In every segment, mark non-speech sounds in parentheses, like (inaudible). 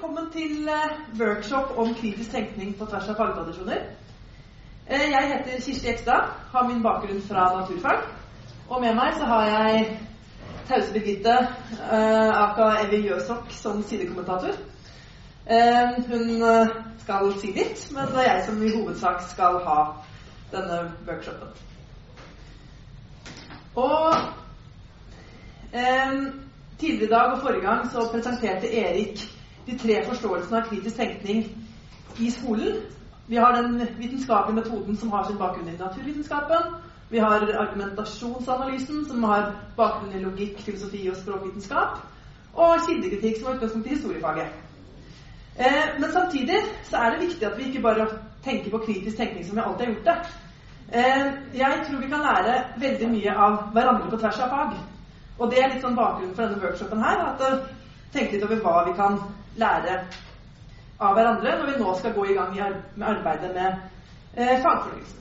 velkommen til eh, workshop om kritisk tenkning på tvers av fagtradisjoner. Eh, Jeg heter Kirsti Ekstad, har min bakgrunn fra naturfag. Og med meg så har jeg Tause Birgitte eh, aka Evy Jøsok som sidekommentator. Hun skal si litt, men det er jeg som i hovedsak skal ha denne workshopen. Og eh, Tidligere i dag og forrige gang så presenterte Erik de tre forståelsene av kritisk tenkning i skolen. Vi har den vitenskapelige metoden som har sin bakgrunn i naturvitenskapen. Vi har argumentasjonsanalysen, som har bakgrunn i logikk, filosofi og språkvitenskap. Og kildekritikk, som har utgangspunkt i historiefaget. Eh, men samtidig så er det viktig at vi ikke bare tenker på kritisk tenkning som vi alltid har gjort det. Eh, jeg tror vi kan lære veldig mye av hverandre på tvers av fag. Og det er litt sånn bakgrunnen for denne workshopen her. at Tenke litt over hva vi kan lære av hverandre når vi nå skal gå i gang med arbeidet med eh, fagfornyelsen.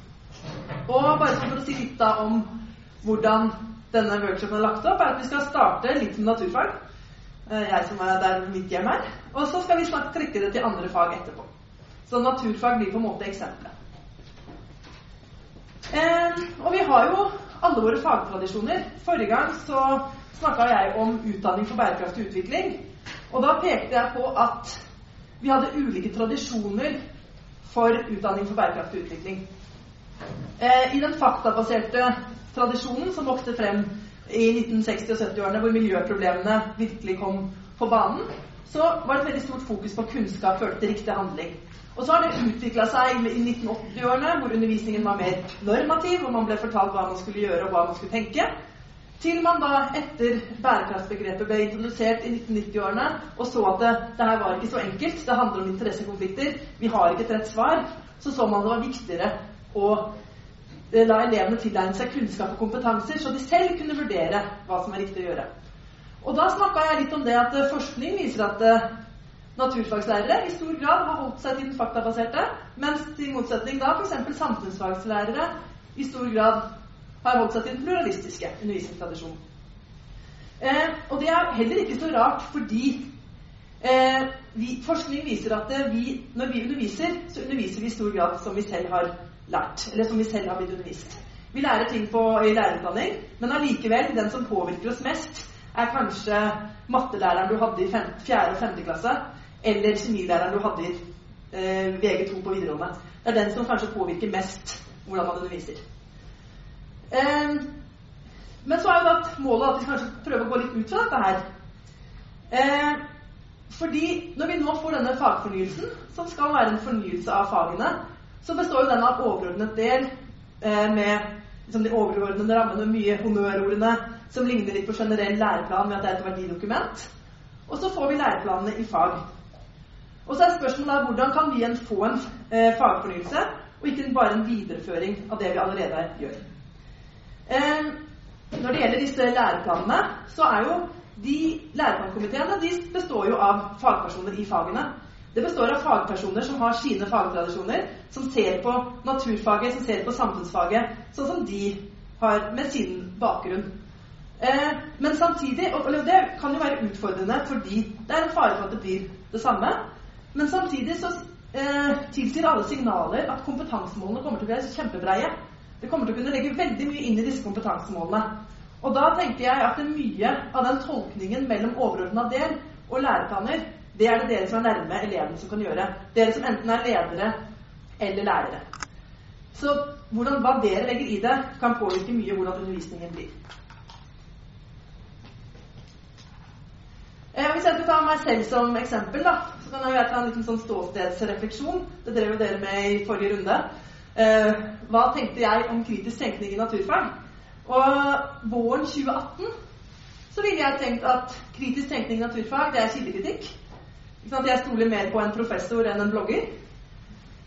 Og bare for å si litt da om hvordan denne workshopen er lagt opp, er at vi skal starte litt med naturfag. Uh, jeg som er der mitt hjem er. Og så skal vi snart trekke det til andre fag etterpå. Så naturfag blir på en måte eksempelet. og vi har jo alle våre fagtradisjoner. Forrige gang så snakka jeg om utdanning for bærekraftig utvikling. Og da pekte jeg på at vi hadde ulike tradisjoner for utdanning for bærekraftig utvikling. Eh, I den faktabaserte tradisjonen som vokste frem i 1960- og 70-årene, hvor miljøproblemene virkelig kom på banen, så var det et veldig stort fokus på kunnskap førte til riktig handling. Og så har det utvikla seg i 1980-årene, hvor undervisningen var mer normativ, hvor man ble fortalt hva man skulle gjøre og hva man skulle tenke. Til man da etter bærekraftsbegrepet ble introdusert i 1990-årene og så at det, det, her var ikke så enkelt, det handler om interessekonflikter, vi har ikke et rett svar, så så man det var viktigere å eh, la elevene tilegne seg kunnskap og kompetanser, så de selv kunne vurdere hva som er riktig å gjøre. Og da snakka jeg litt om det at eh, forskning viser at eh, naturfagslærere i stor grad har holdt seg til den faktabaserte, mens til motsetning da f.eks. samfunnsfagslærere i stor grad har holdt seg til den pluralistiske undervisningstradisjonen. Eh, og det er heller ikke så rart, fordi eh, vi, forskning viser at eh, vi, når vi underviser, så underviser vi i stor grad som vi selv har lært, eller som vi selv har blitt undervist. Vi lærer ting på, i lærerutdanning, men allikevel, den som påvirker oss mest, er kanskje mattelæreren du hadde i 4. og 5. klasse, eller kjemilæreren du hadde i eh, VG2 på videregående. Det er den som kanskje påvirker mest hvordan man underviser. Eh, men så er jo da målet at vi kanskje prøver å gå litt ut fra dette her. Eh, fordi når vi nå får denne fagfornyelsen, som skal være en fornyelse av fagene, så består jo den av overordnet del eh, med liksom de overordnede rammene, mye honnørordene som ligner litt på generell læreplan med at det er et verdidokument. Og så får vi læreplanene i fag. Og så er spørsmålet da, hvordan kan vi få en eh, fagfornyelse, og ikke bare en videreføring av det vi allerede gjør. Eh, når det gjelder disse læreplanene, så er jo de læreplankomiteene de består jo av fagpersoner i fagene. Det består av fagpersoner som har sine fagtradisjoner, som ser på naturfaget, som ser på samfunnsfaget, sånn som de har med sin bakgrunn. Eh, men samtidig, og Det kan jo være utfordrende fordi det er en fare for at det blir det samme. Men samtidig så eh, tilsier alle signaler at kompetansemålene kommer til å bli kjempebreie. Det kommer til å kunne legge veldig mye inn i disse kompetansemålene. Og da tenker jeg at mye av den tolkningen mellom overordna del og læreplaner, det er det dere som er nærme eleven, som kan gjøre. Dere som enten er ledere eller lærere. Så hvordan, hva dere legger i det, kan påvirke mye hvordan undervisningen blir. Eh, hvis jeg skal ta meg selv som eksempel, da, så kan jeg ta en liten sånn ståstedsrefleksjon. Det drev jo dere med i forrige runde. Eh, hva tenkte jeg om kritisk tenkning i naturfag? Og våren 2018 så ville jeg tenkt at kritisk tenkning i naturfag, det er kildekritikk. Jeg stoler mer på en professor enn en blogger.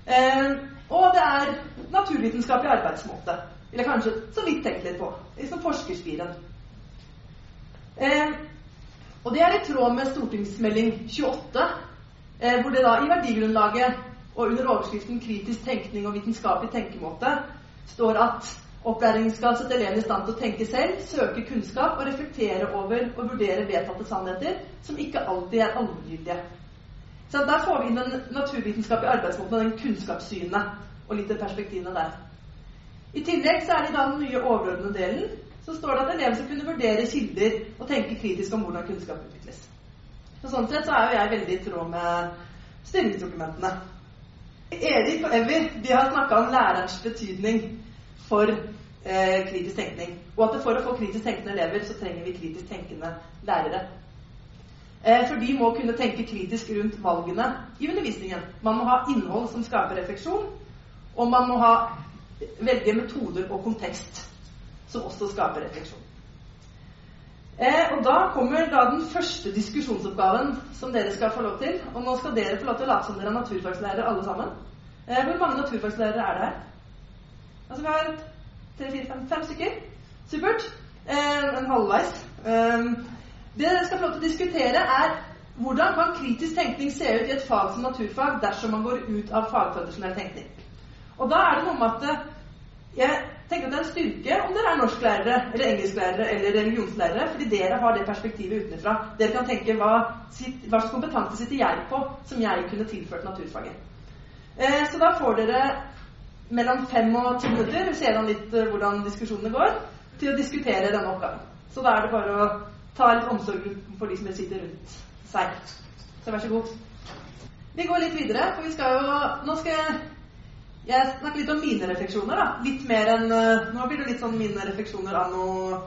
Eh, og det er naturvitenskapelig arbeidsmåte. eller kanskje så vidt tenkt litt på. Liksom forskerspiren. Eh, og det er i tråd med stortingsmelding 28, eh, hvor det da i verdigrunnlaget og under overskriften 'Kritisk tenkning og vitenskapelig tenkemåte' står at opplæringen skal sette elevene i stand til å tenke selv, søke kunnskap og reflektere over og vurdere vedtatte sannheter som ikke alltid er allmenngyldige. Så Der får vi inn den naturvitenskapelige arbeidsmåten og den kunnskapssynet og litt av perspektivene der. I tillegg så er det da den nye overordnede delen så står det at elever skal kunne vurdere kilder og tenke kritisk om hvordan kunnskap utvikles. Så Sånn sett så er jo jeg veldig i tråd med styringsdokumentene. Erik og Evy de har snakka om lærerens betydning for eh, kritisk tenkning. Og at for å få kritisk tenkende elever, så trenger vi kritisk tenkende lærere. Eh, for de må kunne tenke kritisk rundt valgene i undervisningen. Man må ha innhold som skaper refleksjon, og man må ha, velge metoder og kontekst som også skaper refleksjon. Eh, og Da kommer da den første diskusjonsoppgaven som dere skal få lov til. Og nå skal dere få lov til å late som dere er naturfaglærere alle sammen. Eh, hvor mange naturfaglærere er det her? Altså Vi har tre, fire, fem, fem stykker. Supert. Eh, en halvveis. Eh, det dere skal få lov til å diskutere, er hvordan kan kritisk tenkning se ut i et fag som naturfag dersom man går ut av fagtradisjonell tenkning. Og da er det noe med at eh, jeg tenker at det er en styrke om dere er norsklærere eller engelsklærere eller religionslærere, fordi dere har det perspektivet utenfra. Dere kan tenke hva, hva slags kompetanse sitter jeg på som jeg kunne tilført naturfaget. Eh, så da får dere mellom fem og ti minutter, vi ser an litt eh, hvordan diskusjonene går, til å diskutere denne oppgaven. Så da er det bare å ta litt omsorg for de som sitter rundt seg. Så vær så god. Vi går litt videre, for vi skal jo Nå skal jeg jeg snakker litt om mine refleksjoner. da, Litt mer enn uh, Nå blir det litt sånn mine refleksjoner anno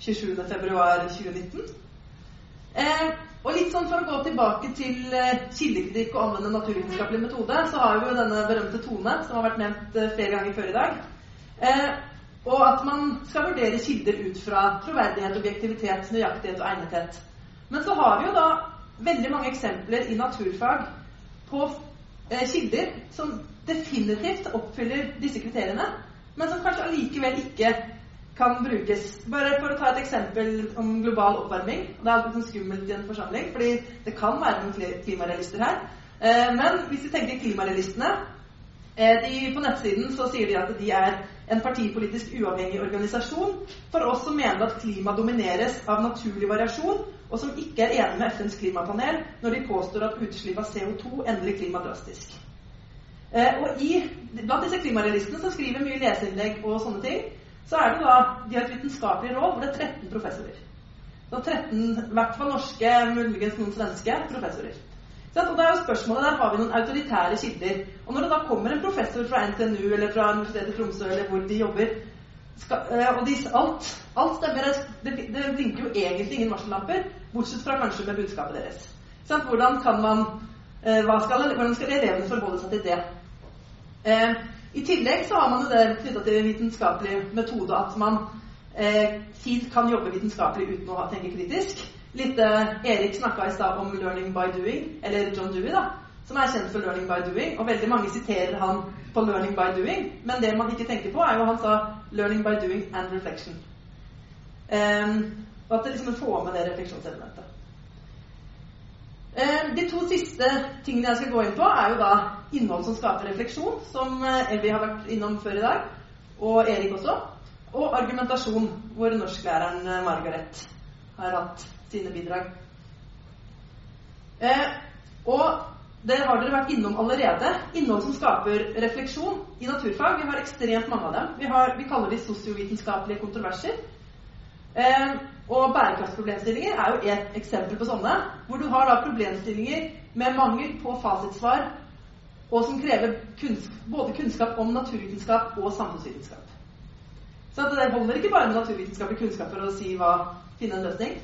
27.2.2019. Eh, og litt sånn for å gå tilbake til eh, kildekritikk og anvende naturvitenskapelig metode, så har vi jo denne berømte Tone, som har vært nevnt eh, flere ganger før i dag. Eh, og at man skal vurdere kilder ut fra troverdighet, objektivitet, nøyaktighet og egnethet. Men så har vi jo da veldig mange eksempler i naturfag på eh, kilder som definitivt oppfyller disse kriteriene, men som kanskje allikevel ikke kan brukes. Bare for å ta et eksempel om global oppvarming. Det er alltid sånn skummelt i en forsamling, fordi det kan være noen klimarealister her. Eh, men hvis vi tenker klimarealistene eh, de, På nettsiden så sier de at de er en partipolitisk uavhengig organisasjon for oss som mener at klima domineres av naturlig variasjon, og som ikke er enig med FNs klimapanel når de påstår at utslipp av CO2 endrer klimaet drastisk. Eh, og i, Blant disse klimarealistene som skriver mye leseinnlegg og sånne ting, så er det da de har et vitenskapelig råd hvor det er 13 professorer. Så 13, I hvert fall norske, muligens noen svenske professorer. Og da er jo spørsmålet, Der har vi noen autoritære kilder. Og når det da kommer en professor fra NTNU eller fra Universitetet i Tromsø eller hvor de jobber, skal, eh, og de, alt, alt stemmer, det, det, blinker jo egentlig ingen varsellamper, bortsett fra kanskje med budskapet deres. Hvordan kan man, hva skal, hvordan skal elevene forholde seg til det? Eh, I tillegg så har man det knytta til vitenskapelig metode at man eh, fint kan jobbe vitenskapelig uten å tenke kritisk. Litt eh, Erik snakka i stad om 'learning by doing', eller John Dewey, da, som er kjent for 'learning by doing'. Og veldig mange siterer han på 'learning by doing', men det man ikke tenker på, er jo han sa 'learning by doing and reflection'. Um, og at det liksom får med det refleksjonselementet. Eh, de to siste tingene jeg skal gå inn på, er jo da innhold som skaper refleksjon, som Evy har vært innom før i dag, og Erik også. Og argumentasjon, hvor norsklæreren eh, Margaret har hatt sine bidrag. og det har dere vært innom allerede. Innhold som skaper refleksjon i naturfag. Vi har ekstremt mange av dem. Vi, har, vi kaller de sosiovitenskapelige kontroverser. Eh, og bærekraftsproblemstillinger er jo et eksempel på sånne. Hvor du har da problemstillinger med mangel på fasitsvar, og som krever kunnskap, både kunnskap om naturvitenskap og samfunnsvitenskap. Så det holder ikke bare med naturvitenskapelig kunnskap for å si hva, finne en løsning.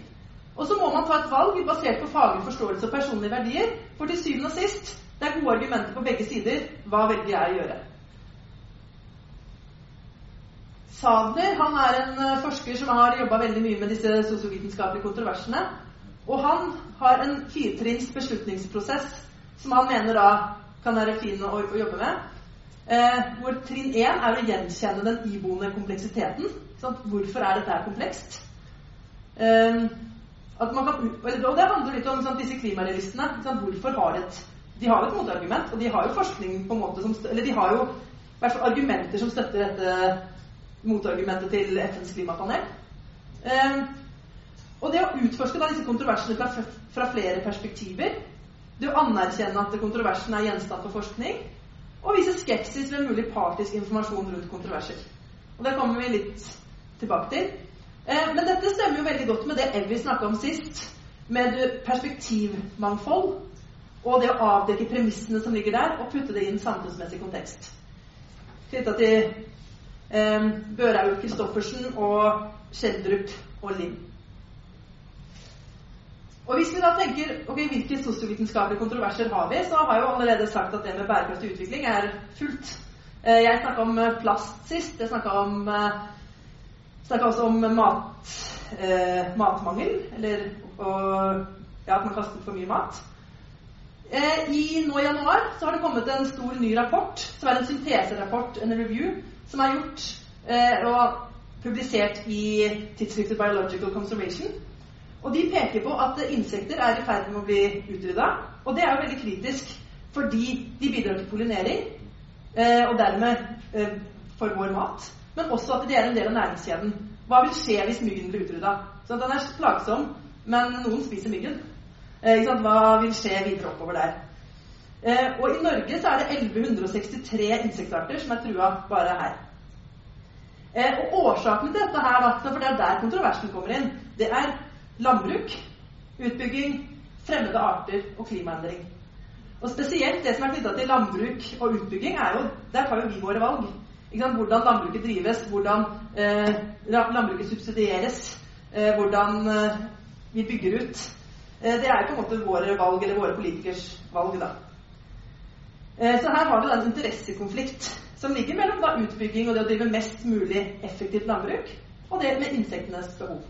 Og så må man ta et valg basert på faglig forståelse og personlige verdier. For til syvende og sist, det er gode argumenter på begge sider. Hva velger jeg å gjøre? Sadler han er en eh, forsker som har jobba veldig mye med disse sosiovitenskapelige kontroversene. Og han har en firtrinns beslutningsprosess som han mener da kan være fin å, å jobbe med. Eh, hvor trinn én er å gjenkjenne den iboende kompleksiteten. Sant? Hvorfor er dette komplekst? Eh, kan, og det handler litt om sant, disse klimarealistene. Hvorfor har de et De har et motargument, og de har jo forskning på en måte som Eller de har jo i hvert fall argumenter som støtter dette motargumentet til FNs klimapanel. Eh, og det å utforske da, disse kontroversene fra, fra, flere perspektiver det anerkjenner at kontroversen er gjenstand for forskning, og viser skepsis ved mulig partisk informasjon rundt kontroverser. Og Det kommer vi litt tilbake til. Eh, men dette stemmer jo veldig godt med det Evy snakka om sist, med perspektivmangfold og det å avdekke premissene som ligger der, og putte det i en samfunnsmessig kontekst. Knytta til eh, Børhaug Christoffersen og Schjelderup og Lind. Og Hvis vi da tenker ok, hvilke sosiovitenskapelige kontroverser har vi, så har jeg jo allerede sagt at det med bærekraftig utvikling er fullt. Eh, jeg snakka om eh, plast sist. Jeg snakka om snakka også om mat, eh, matmangel. Eller og, ja, at man kaster for mye mat. Eh, i, nå i januar så har det kommet en stor ny rapport, som er en synteserapport, en review, som er gjort eh, og publisert i tidsskriftet Biological Conservation. Og De peker på at insekter er i ferd med å bli utrydda. Og det er jo veldig kritisk, fordi de bidrar til pollinering, eh, og dermed eh, for vår mat. Men også at de er en del av næringskjeden. Hva vil skje hvis myggen blir utrydda? Så den er plagsom, men noen spiser myggen. Eh, Hva vil skje videre oppover der? Og I Norge så er det 1163 insektarter som er trua bare her. Og Årsaken til dette her, for det er der kontroversen kommer inn, det er landbruk, utbygging, fremmede arter og klimaendring. Og Spesielt det som er knytta til landbruk og utbygging, er jo, der tar jo vi våre valg. Hvordan landbruket drives, hvordan eh, landbruket subsidieres, eh, hvordan eh, vi bygger ut. Eh, det er på en måte våre valg, eller våre politikers valg. da. Eh, så her har vi den en interessekonflikt som ligger mellom da utbygging og det å drive mest mulig effektivt landbruk, og det med insektenes behov.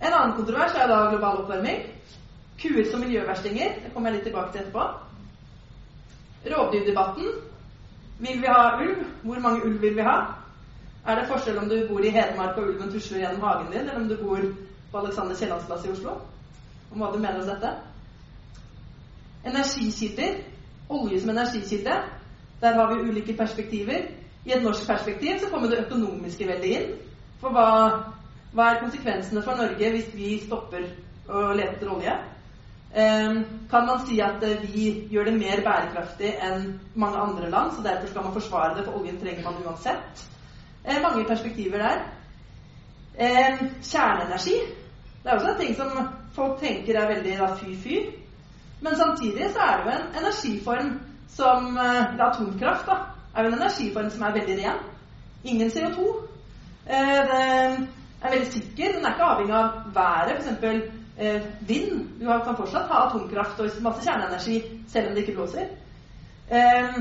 En annen kontrovers er da global oppvarming. Kuer som miljøverstinger. Det kommer jeg litt tilbake til etterpå. Rovdyrdebatten. Vil vi ha ulv? Hvor mange ulv vil vi ha? Er det forskjell om du bor i Hedmark og ulven tusler gjennom hagen din, eller om du bor på Alexander Kiellands plass i Oslo? Om hva du mener om dette? Energikilder. Olje som energikilde. Der har vi ulike perspektiver. I et norsk perspektiv så kommer det økonomiske veldig inn. For hva hva er konsekvensene for Norge hvis vi stopper å lete etter olje? Ehm, kan man si at eh, vi gjør det mer bærekraftig enn mange andre land, så derfor skal man forsvare det, for oljen trenger man uansett? Eh, mange perspektiver der. Ehm, kjerneenergi. Det er også en ting som folk tenker er veldig fy-fy. Men samtidig så er det jo en energiform som eh, Atomkraft da, er jo en energiform som er veldig ren. Ingen CO2. Det er veldig sikker. Den er ikke avhengig av været, f.eks. Eh, vind. Du kan fortsatt ha atomkraft og masse kjerneenergi selv om det ikke blåser. Eh,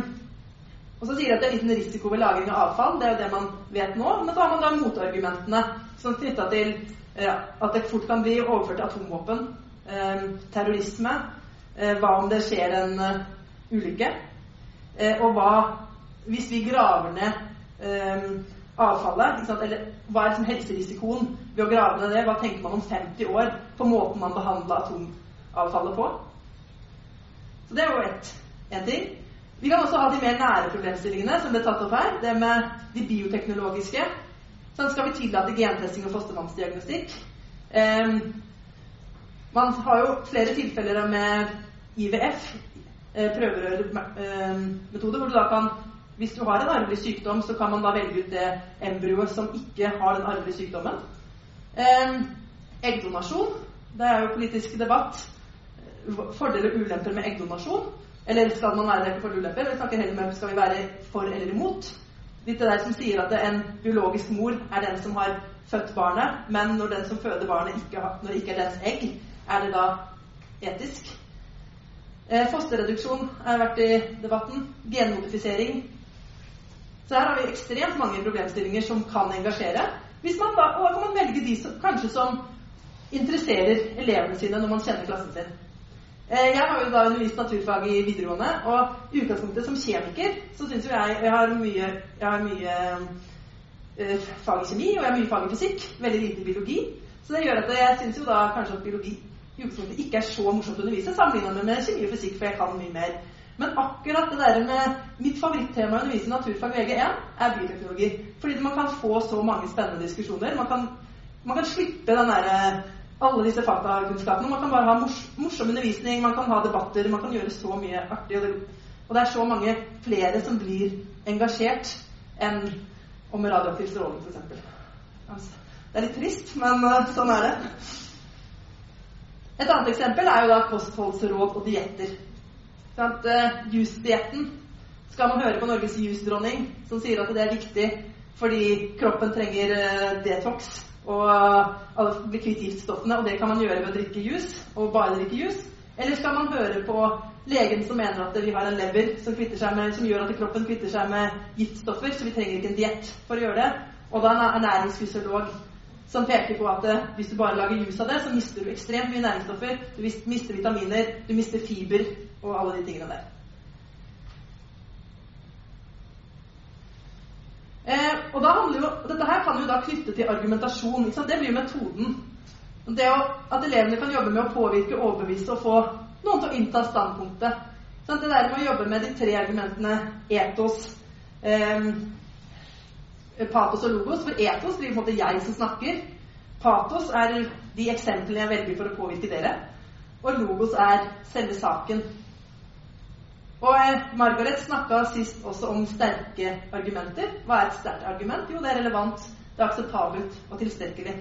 og så sier de at det er liten risiko ved lagring av avfall. Det er jo det man vet nå. Men så har man da motargumentene som knytta til eh, at det fort kan bli overført til atomvåpen. Eh, terrorisme. Eh, hva om det skjer en uh, ulykke? Eh, og hva hvis vi graver ned avfallet. Eller hva er liksom helserisikoen ved å grave ned det? Hva tenker man om 50 år på måten man behandler atomavfallet på? Så det er jo én ting. Vi kan også ha de mer nære problemstillingene som ble tatt opp her. Det med de bioteknologiske. Sånn skal vi tillate gentesting og fostervannsdiagnostikk. Um, man har jo flere tilfeller med IVF, eh, prøverørmetode, hvor du da kan hvis du har en arvelig sykdom, så kan man da velge ut det embryoet som ikke har den arvelige sykdommen. Eh, eggdonasjon. Det er jo politisk debatt. Fordeler og ulemper med eggdonasjon. Eller skal man være for ulemper? Vi snakker heller med skal vi være for eller imot. Litt det der som sier at en biologisk mor er den som har født barnet, men når den som føder barnet, ikke har, når det ikke er dens egg, er det da etisk? Eh, fosterreduksjon har vært i debatten. Genmodifisering. Så her har vi ekstremt mange problemstillinger som kan engasjere. Man da, og da kan man velge de som, kanskje som interesserer elevene sine når man kjenner klassen sin. Eh, jeg har jo da undervist naturfag i videregående, og i utgangspunktet som kjemiker så syns jo jeg Jeg har mye, jeg har mye uh, fag i kjemi, og jeg har mye fag i fysikk. Veldig lite biologi. Så det gjør at jeg syns jo da kanskje at biologi i utgangspunktet ikke er så morsomt å undervise sammenlignet med kjemi og fysikk, for jeg kan mye mer. Men akkurat det der med mitt favorittema å undervise naturfag VG1 er bioteknologi. Fordi man kan få så mange spennende diskusjoner. Man kan, man kan slippe den der, alle disse faktakunnskapene. Man kan bare ha mors morsom undervisning, man kan ha debatter, man kan gjøre så mye artig. Og det, og det er så mange flere som blir engasjert enn om radioaktiv stråling, f.eks. Altså, det er litt trist, men uh, sånn er det. Et annet eksempel er jo da kostholdsråd og dietter. Uh, Jusdietten skal man høre på Norges jusdronning, som sier at det er viktig fordi kroppen trenger uh, detox og bli kvitt giftstoffene, og det kan man gjøre ved å drikke jus, og bare drikke jus. Eller skal man høre på legen som mener at vi har en lever som, med, som gjør at kroppen kvitter seg med giftstoffer, så vi trenger ikke en diett for å gjøre det. Og da en ernæringsfysiolog som peker på at uh, hvis du bare lager jus av det, så mister du ekstremt mye næringsstoffer, du mister vitaminer, du mister fiber og alle de tingene der. Eh, og jo, Dette her kan jo da knytte til argumentasjon. Det blir metoden. Det å, At elevene kan jobbe med å påvirke, overbevise og få noen til å innta standpunktet. Sånn, det der med å jobbe med de tre argumentene etos, eh, patos og logos For etos blir på en måte jeg som snakker. Patos er de eksemplene jeg velger for å påvirke dere. Og logos er selve saken. Og eh, Margaret snakka sist også om sterke argumenter. Hva er et sterkt argument? Jo, det er relevant, det er akseptabelt og tilstrekkelig.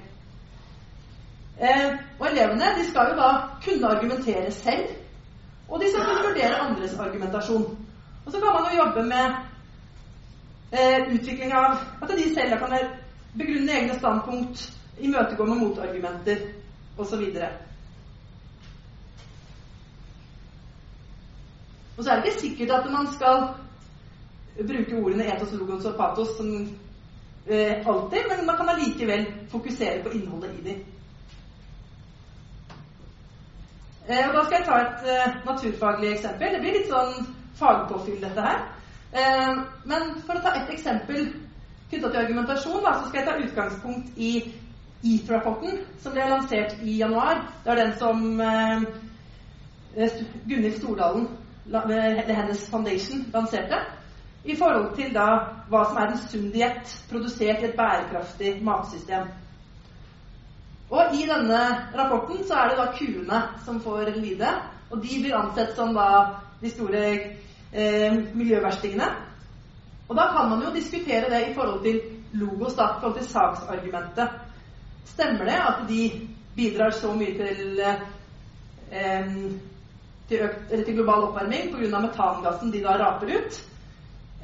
Eh, og elevene de skal jo da kunne argumentere selv, og de skal kunne vurdere andres argumentasjon. Og så kan man jo jobbe med eh, utvikling av at de selv kan begrunne egne standpunkt, imøtegå med motargumenter osv. Og så er det ikke sikkert at man skal bruke ordene etos, logos og patos som eh, alltid, men man kan allikevel fokusere på innholdet i dem. Eh, og da skal jeg ta et eh, naturfaglig eksempel. Det blir litt sånn fagpåfyll, dette her. Eh, men for å ta ett eksempel knytta til argumentasjon, da, så skal jeg ta utgangspunkt i EAT-rapporten, som ble lansert i januar. Det er den som eh, Gunhild Stordalen hennes Foundation lanserte, i forhold til da hva som er en sunn diett produsert i et bærekraftig matsystem. Og I denne rapporten så er det da kuene som får lide, og de blir ansett som da de store eh, miljøverstingene. Og da kan man jo diskutere det i forhold til logos, da, i forhold til saksargumentet. Stemmer det at de bidrar så mye til eh, til, økt, til global oppvarming pga. metangassen de da raper ut?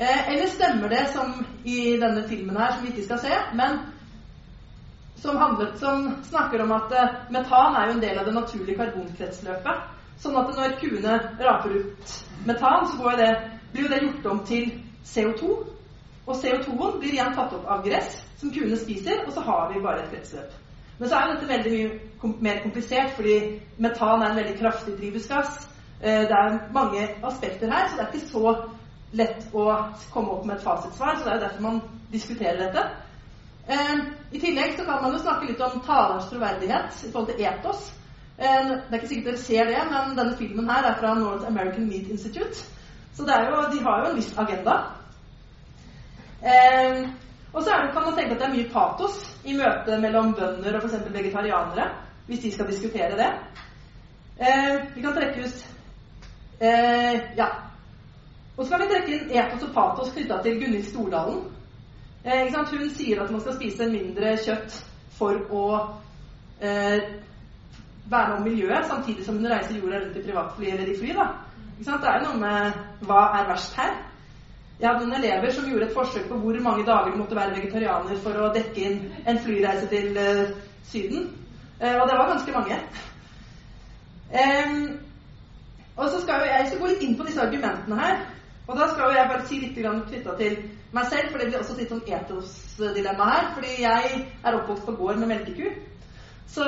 Eh, eller stemmer det, som i denne filmen her, som vi ikke skal se, men som, handlet, som snakker om at eh, metan er jo en del av det naturlige karbonkretsløpet. Sånn at når kuene raper ut metan, så det, blir jo det gjort om til CO2. Og CO2-en blir igjen tatt opp av gress, som kuene spiser, og så har vi bare et kretsløp. Men så er dette veldig mye mer komplisert, fordi metan er en veldig kraftig drivhusgass. Eh, det er mange aspekter her, så det er ikke så lett å komme opp med et fasitsvar. Så det er jo derfor man diskuterer dette. Eh, I tillegg så kan man jo snakke litt om talerens troverdighet i forhold til etos. Eh, det er ikke sikkert dere ser det, men denne filmen her er fra North American Meat Institute. Så jo, de har jo en viss agenda. Og så kan man tenke at det er mye patos i møtet mellom bønder og f.eks. vegetarianere, hvis de skal diskutere det. vi kan trekke ut Eh, ja. Og så kan vi trekke inn etos og patos knytta til Gunhild Stordalen. Eh, Hun sier at man skal spise mindre kjøtt for å eh, verne om miljøet, samtidig som hun reiser jorda rundt i privatfly eller i fly. da. Det er noe med hva er verst her. Jeg hadde noen elever som gjorde et forsøk på hvor mange dager du måtte være vegetarianer for å dekke inn en flyreise til uh, Syden. Uh, og det var ganske mange. Um, og så skal jo Jeg skal gå litt inn på disse argumentene her. Og da skal jo jeg bare si litt knytta til meg selv, for det blir også litt sånn etos-dilemma her. Fordi jeg er oppvokst på gård med melkeku. Så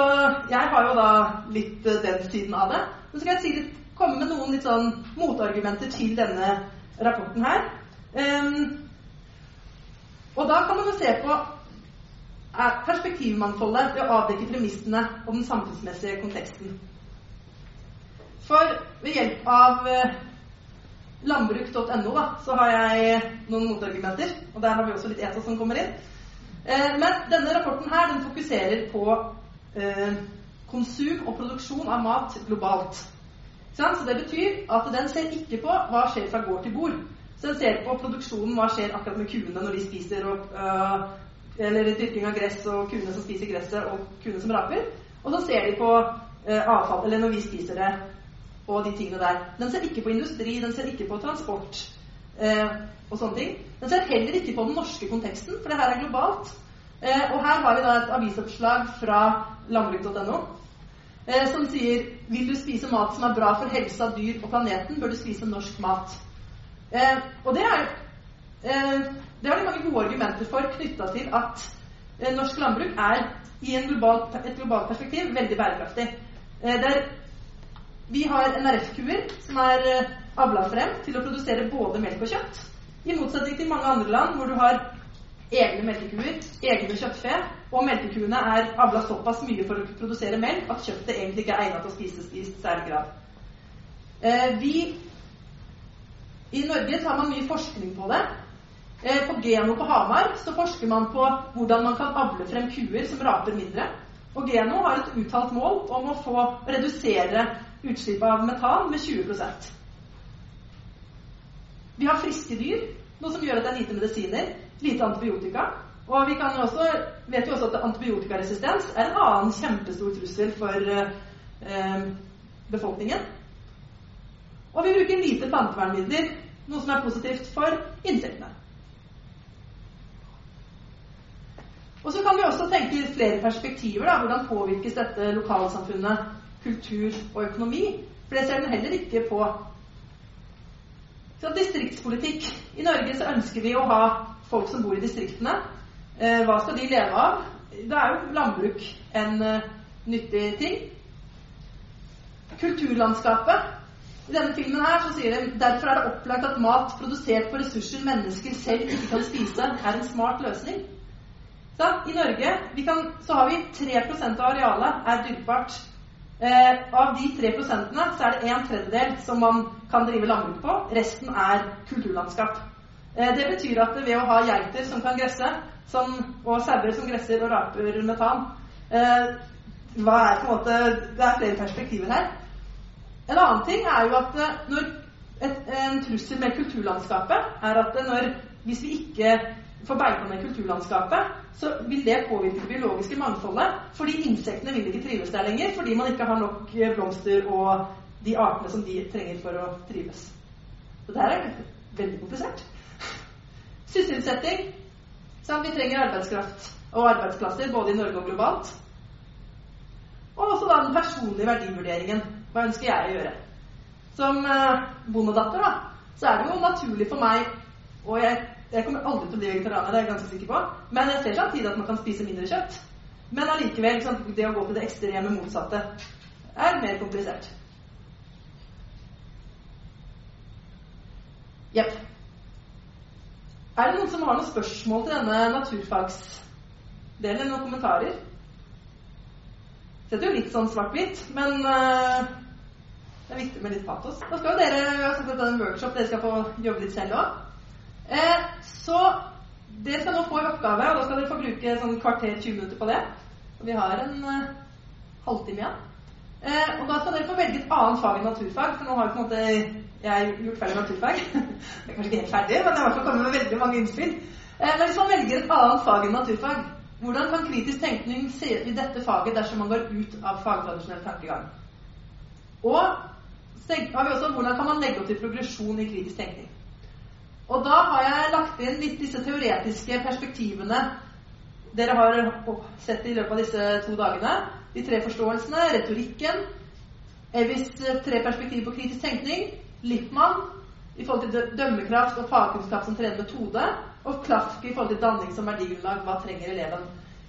jeg har jo da litt eh, den siden av det. Så skal jeg si litt, komme med noen litt sånn motargumenter til denne rapporten her. Um, og da kan man jo se på perspektivmangfoldet ved å avdekke premissene og den samfunnsmessige konteksten. For ved hjelp av eh, landbruk.no så har jeg noen motargumenter. Og der har vi også litt ESA som kommer inn. Eh, men denne rapporten her den fokuserer på eh, konsum og produksjon av mat globalt. Så det betyr at den ser ikke på hva skjer fra gård til bord. Så ser på produksjonen, hva skjer akkurat med kuene når de spiser opp øh, Eller dyrking av gress og kuene som spiser gresset, og kuene som raper. Og så ser de på øh, avfall, eller når vi spiser det, og de tingene der. Den ser ikke på industri, den ser ikke på transport øh, og sånne ting. Den ser heller ikke på den norske konteksten, for det her er globalt. Eh, og her har vi da et avisoppslag fra landbruk.no som sier Vil du spise mat som er bra for helsa, dyr og planeten, bør du spise norsk mat. Eh, og det er det har de mange gode argumenter for knytta til at norsk landbruk er i global, et globalt perspektiv veldig bærekraftig. Der vi har NRF-kuer som er avla frem til å produsere både melk og kjøtt. I motsetning til mange andre land hvor du har egne melkekuer, egne kjøttfe, og melkekuene er avla såpass mye for å produsere melk at kjøttet egentlig ikke er egnet til å spises i særlig grad. Eh, vi I Norge tar man mye forskning på det. Eh, på Geno på Hamar så forsker man på hvordan man kan avle frem kuer som raper mindre. Og Geno har et uttalt mål om å få redusere utslippet av metan med 20% Vi har friske dyr, noe som gjør at det er lite medisiner lite antibiotika. Og vi også, vet jo også at antibiotikaresistens er en annen kjempestor trussel for eh, befolkningen. Og vi bruker lite plantevernmidler, noe som er positivt for insektene. Og så kan vi også tenke i flere perspektiver. da, Hvordan påvirkes dette lokalsamfunnet, kultur og økonomi? For det ser den heller ikke på. Så distriktspolitikk. I Norge så ønsker vi å ha folk som bor i distriktene. Eh, hva skal de leve av? Da er jo landbruk en uh, nyttig ting. Kulturlandskapet. I denne filmen her så sier de derfor er det opplagt at mat produsert på ressurser mennesker selv ikke kan spise, er en smart løsning. Så, I Norge kan, så har vi 3% av arealet er dyrkbart. Eh, av de 3 så er det en tredjedel som man kan drive landbruk på. Resten er kulturlandskap. Eh, det betyr at ved å ha geiter som kan gresse, som, og sauer som gresser og raper metan eh, hva er på en måte, Det er flere perspektiver her. En annen ting er jo at eh, et, en trussel med kulturlandskapet er at når, hvis vi ikke får beita ned kulturlandskapet, så vil det påvirke det biologiske mangfoldet. Fordi insektene vil ikke trives der lenger, fordi man ikke har nok blomster og de artene som de trenger for å trives. Så det her er veldig komplisert. (laughs) Sysselsetting. Sånn, vi trenger arbeidskraft og arbeidsplasser både i Norge og globalt. Og også da den personlige verdivurderingen. Hva ønsker jeg å gjøre? Som eh, bondedatter da, så er det jo naturlig for meg Og jeg, jeg kommer aldri til å bli vegetarianer, det er jeg ganske sikker på. Men jeg ser samtidig at man kan spise mindre kjøtt. Men allikevel, det å gå til det ekstreme motsatte er mer komplisert. Jepp. Er det noen som har noen spørsmål til denne naturfagsdelen? Noen kommentarer? Det setter jo litt sånn svart-hvitt, men uh, det er viktig med litt patos. Da skal jo dere vi det en workshop, dere skal få jobbe litt selv òg. Eh, så dere skal nå få en oppgave, og da skal dere få bruke sånn kvarter 20 minutter på det. Og vi har en eh, halvtime igjen. Eh, og da skal dere få velge et annet fag enn naturfag, for nå har på en måte jeg gjort ferdig naturfag. (laughs) det er kanskje ikke helt ferdig, men jeg har kommet med veldig mange innspill. Eh, men hvis man velger et annet fag enn naturfag, hvordan kan kritisk tenkning se ut i dette faget dersom man går ut av fagtradisjonell tankegang? Og har vi også hvordan kan man legge opp til progresjon i kritisk tenkning? Og da har jeg lagt inn litt disse teoretiske perspektivene dere har sett i løpet av disse to dagene. De tre forståelsene, retorikken, Evis tre perspektiver på kritisk tenkning, Lippmann i forhold til dømmekraft og fagkunnskap som tredje metode, og Klafke i forhold til danning som verdigrunnlag. Hva trenger eleven?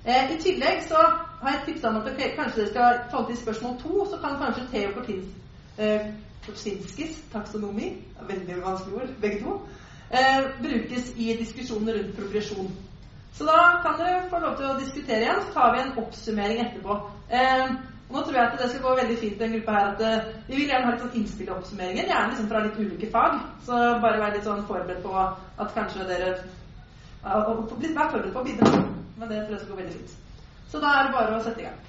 Eh, I tillegg så har jeg tipsa om at okay, kanskje dere skal i forhold til spørsmål to, så kan kanskje Theo Kortins, eh, Kortsinskis taksonomi Veldig vanskelig ord, begge to. Eh, brukes i diskusjoner rundt progresjon. Så da kan dere få lov til å diskutere igjen, så tar vi en oppsummering etterpå. Eh, nå tror jeg at det skal gå veldig fint den gruppa her at eh, vi vil gjerne ha litt sånn innspill i oppsummeringen. Gjerne liksom fra litt ulike fag. Så bare vær litt sånn forberedt på at kanskje dere Vær forberedt på å bidra. Men det tror jeg skal gå veldig fint. Så da er det bare å sette i gang.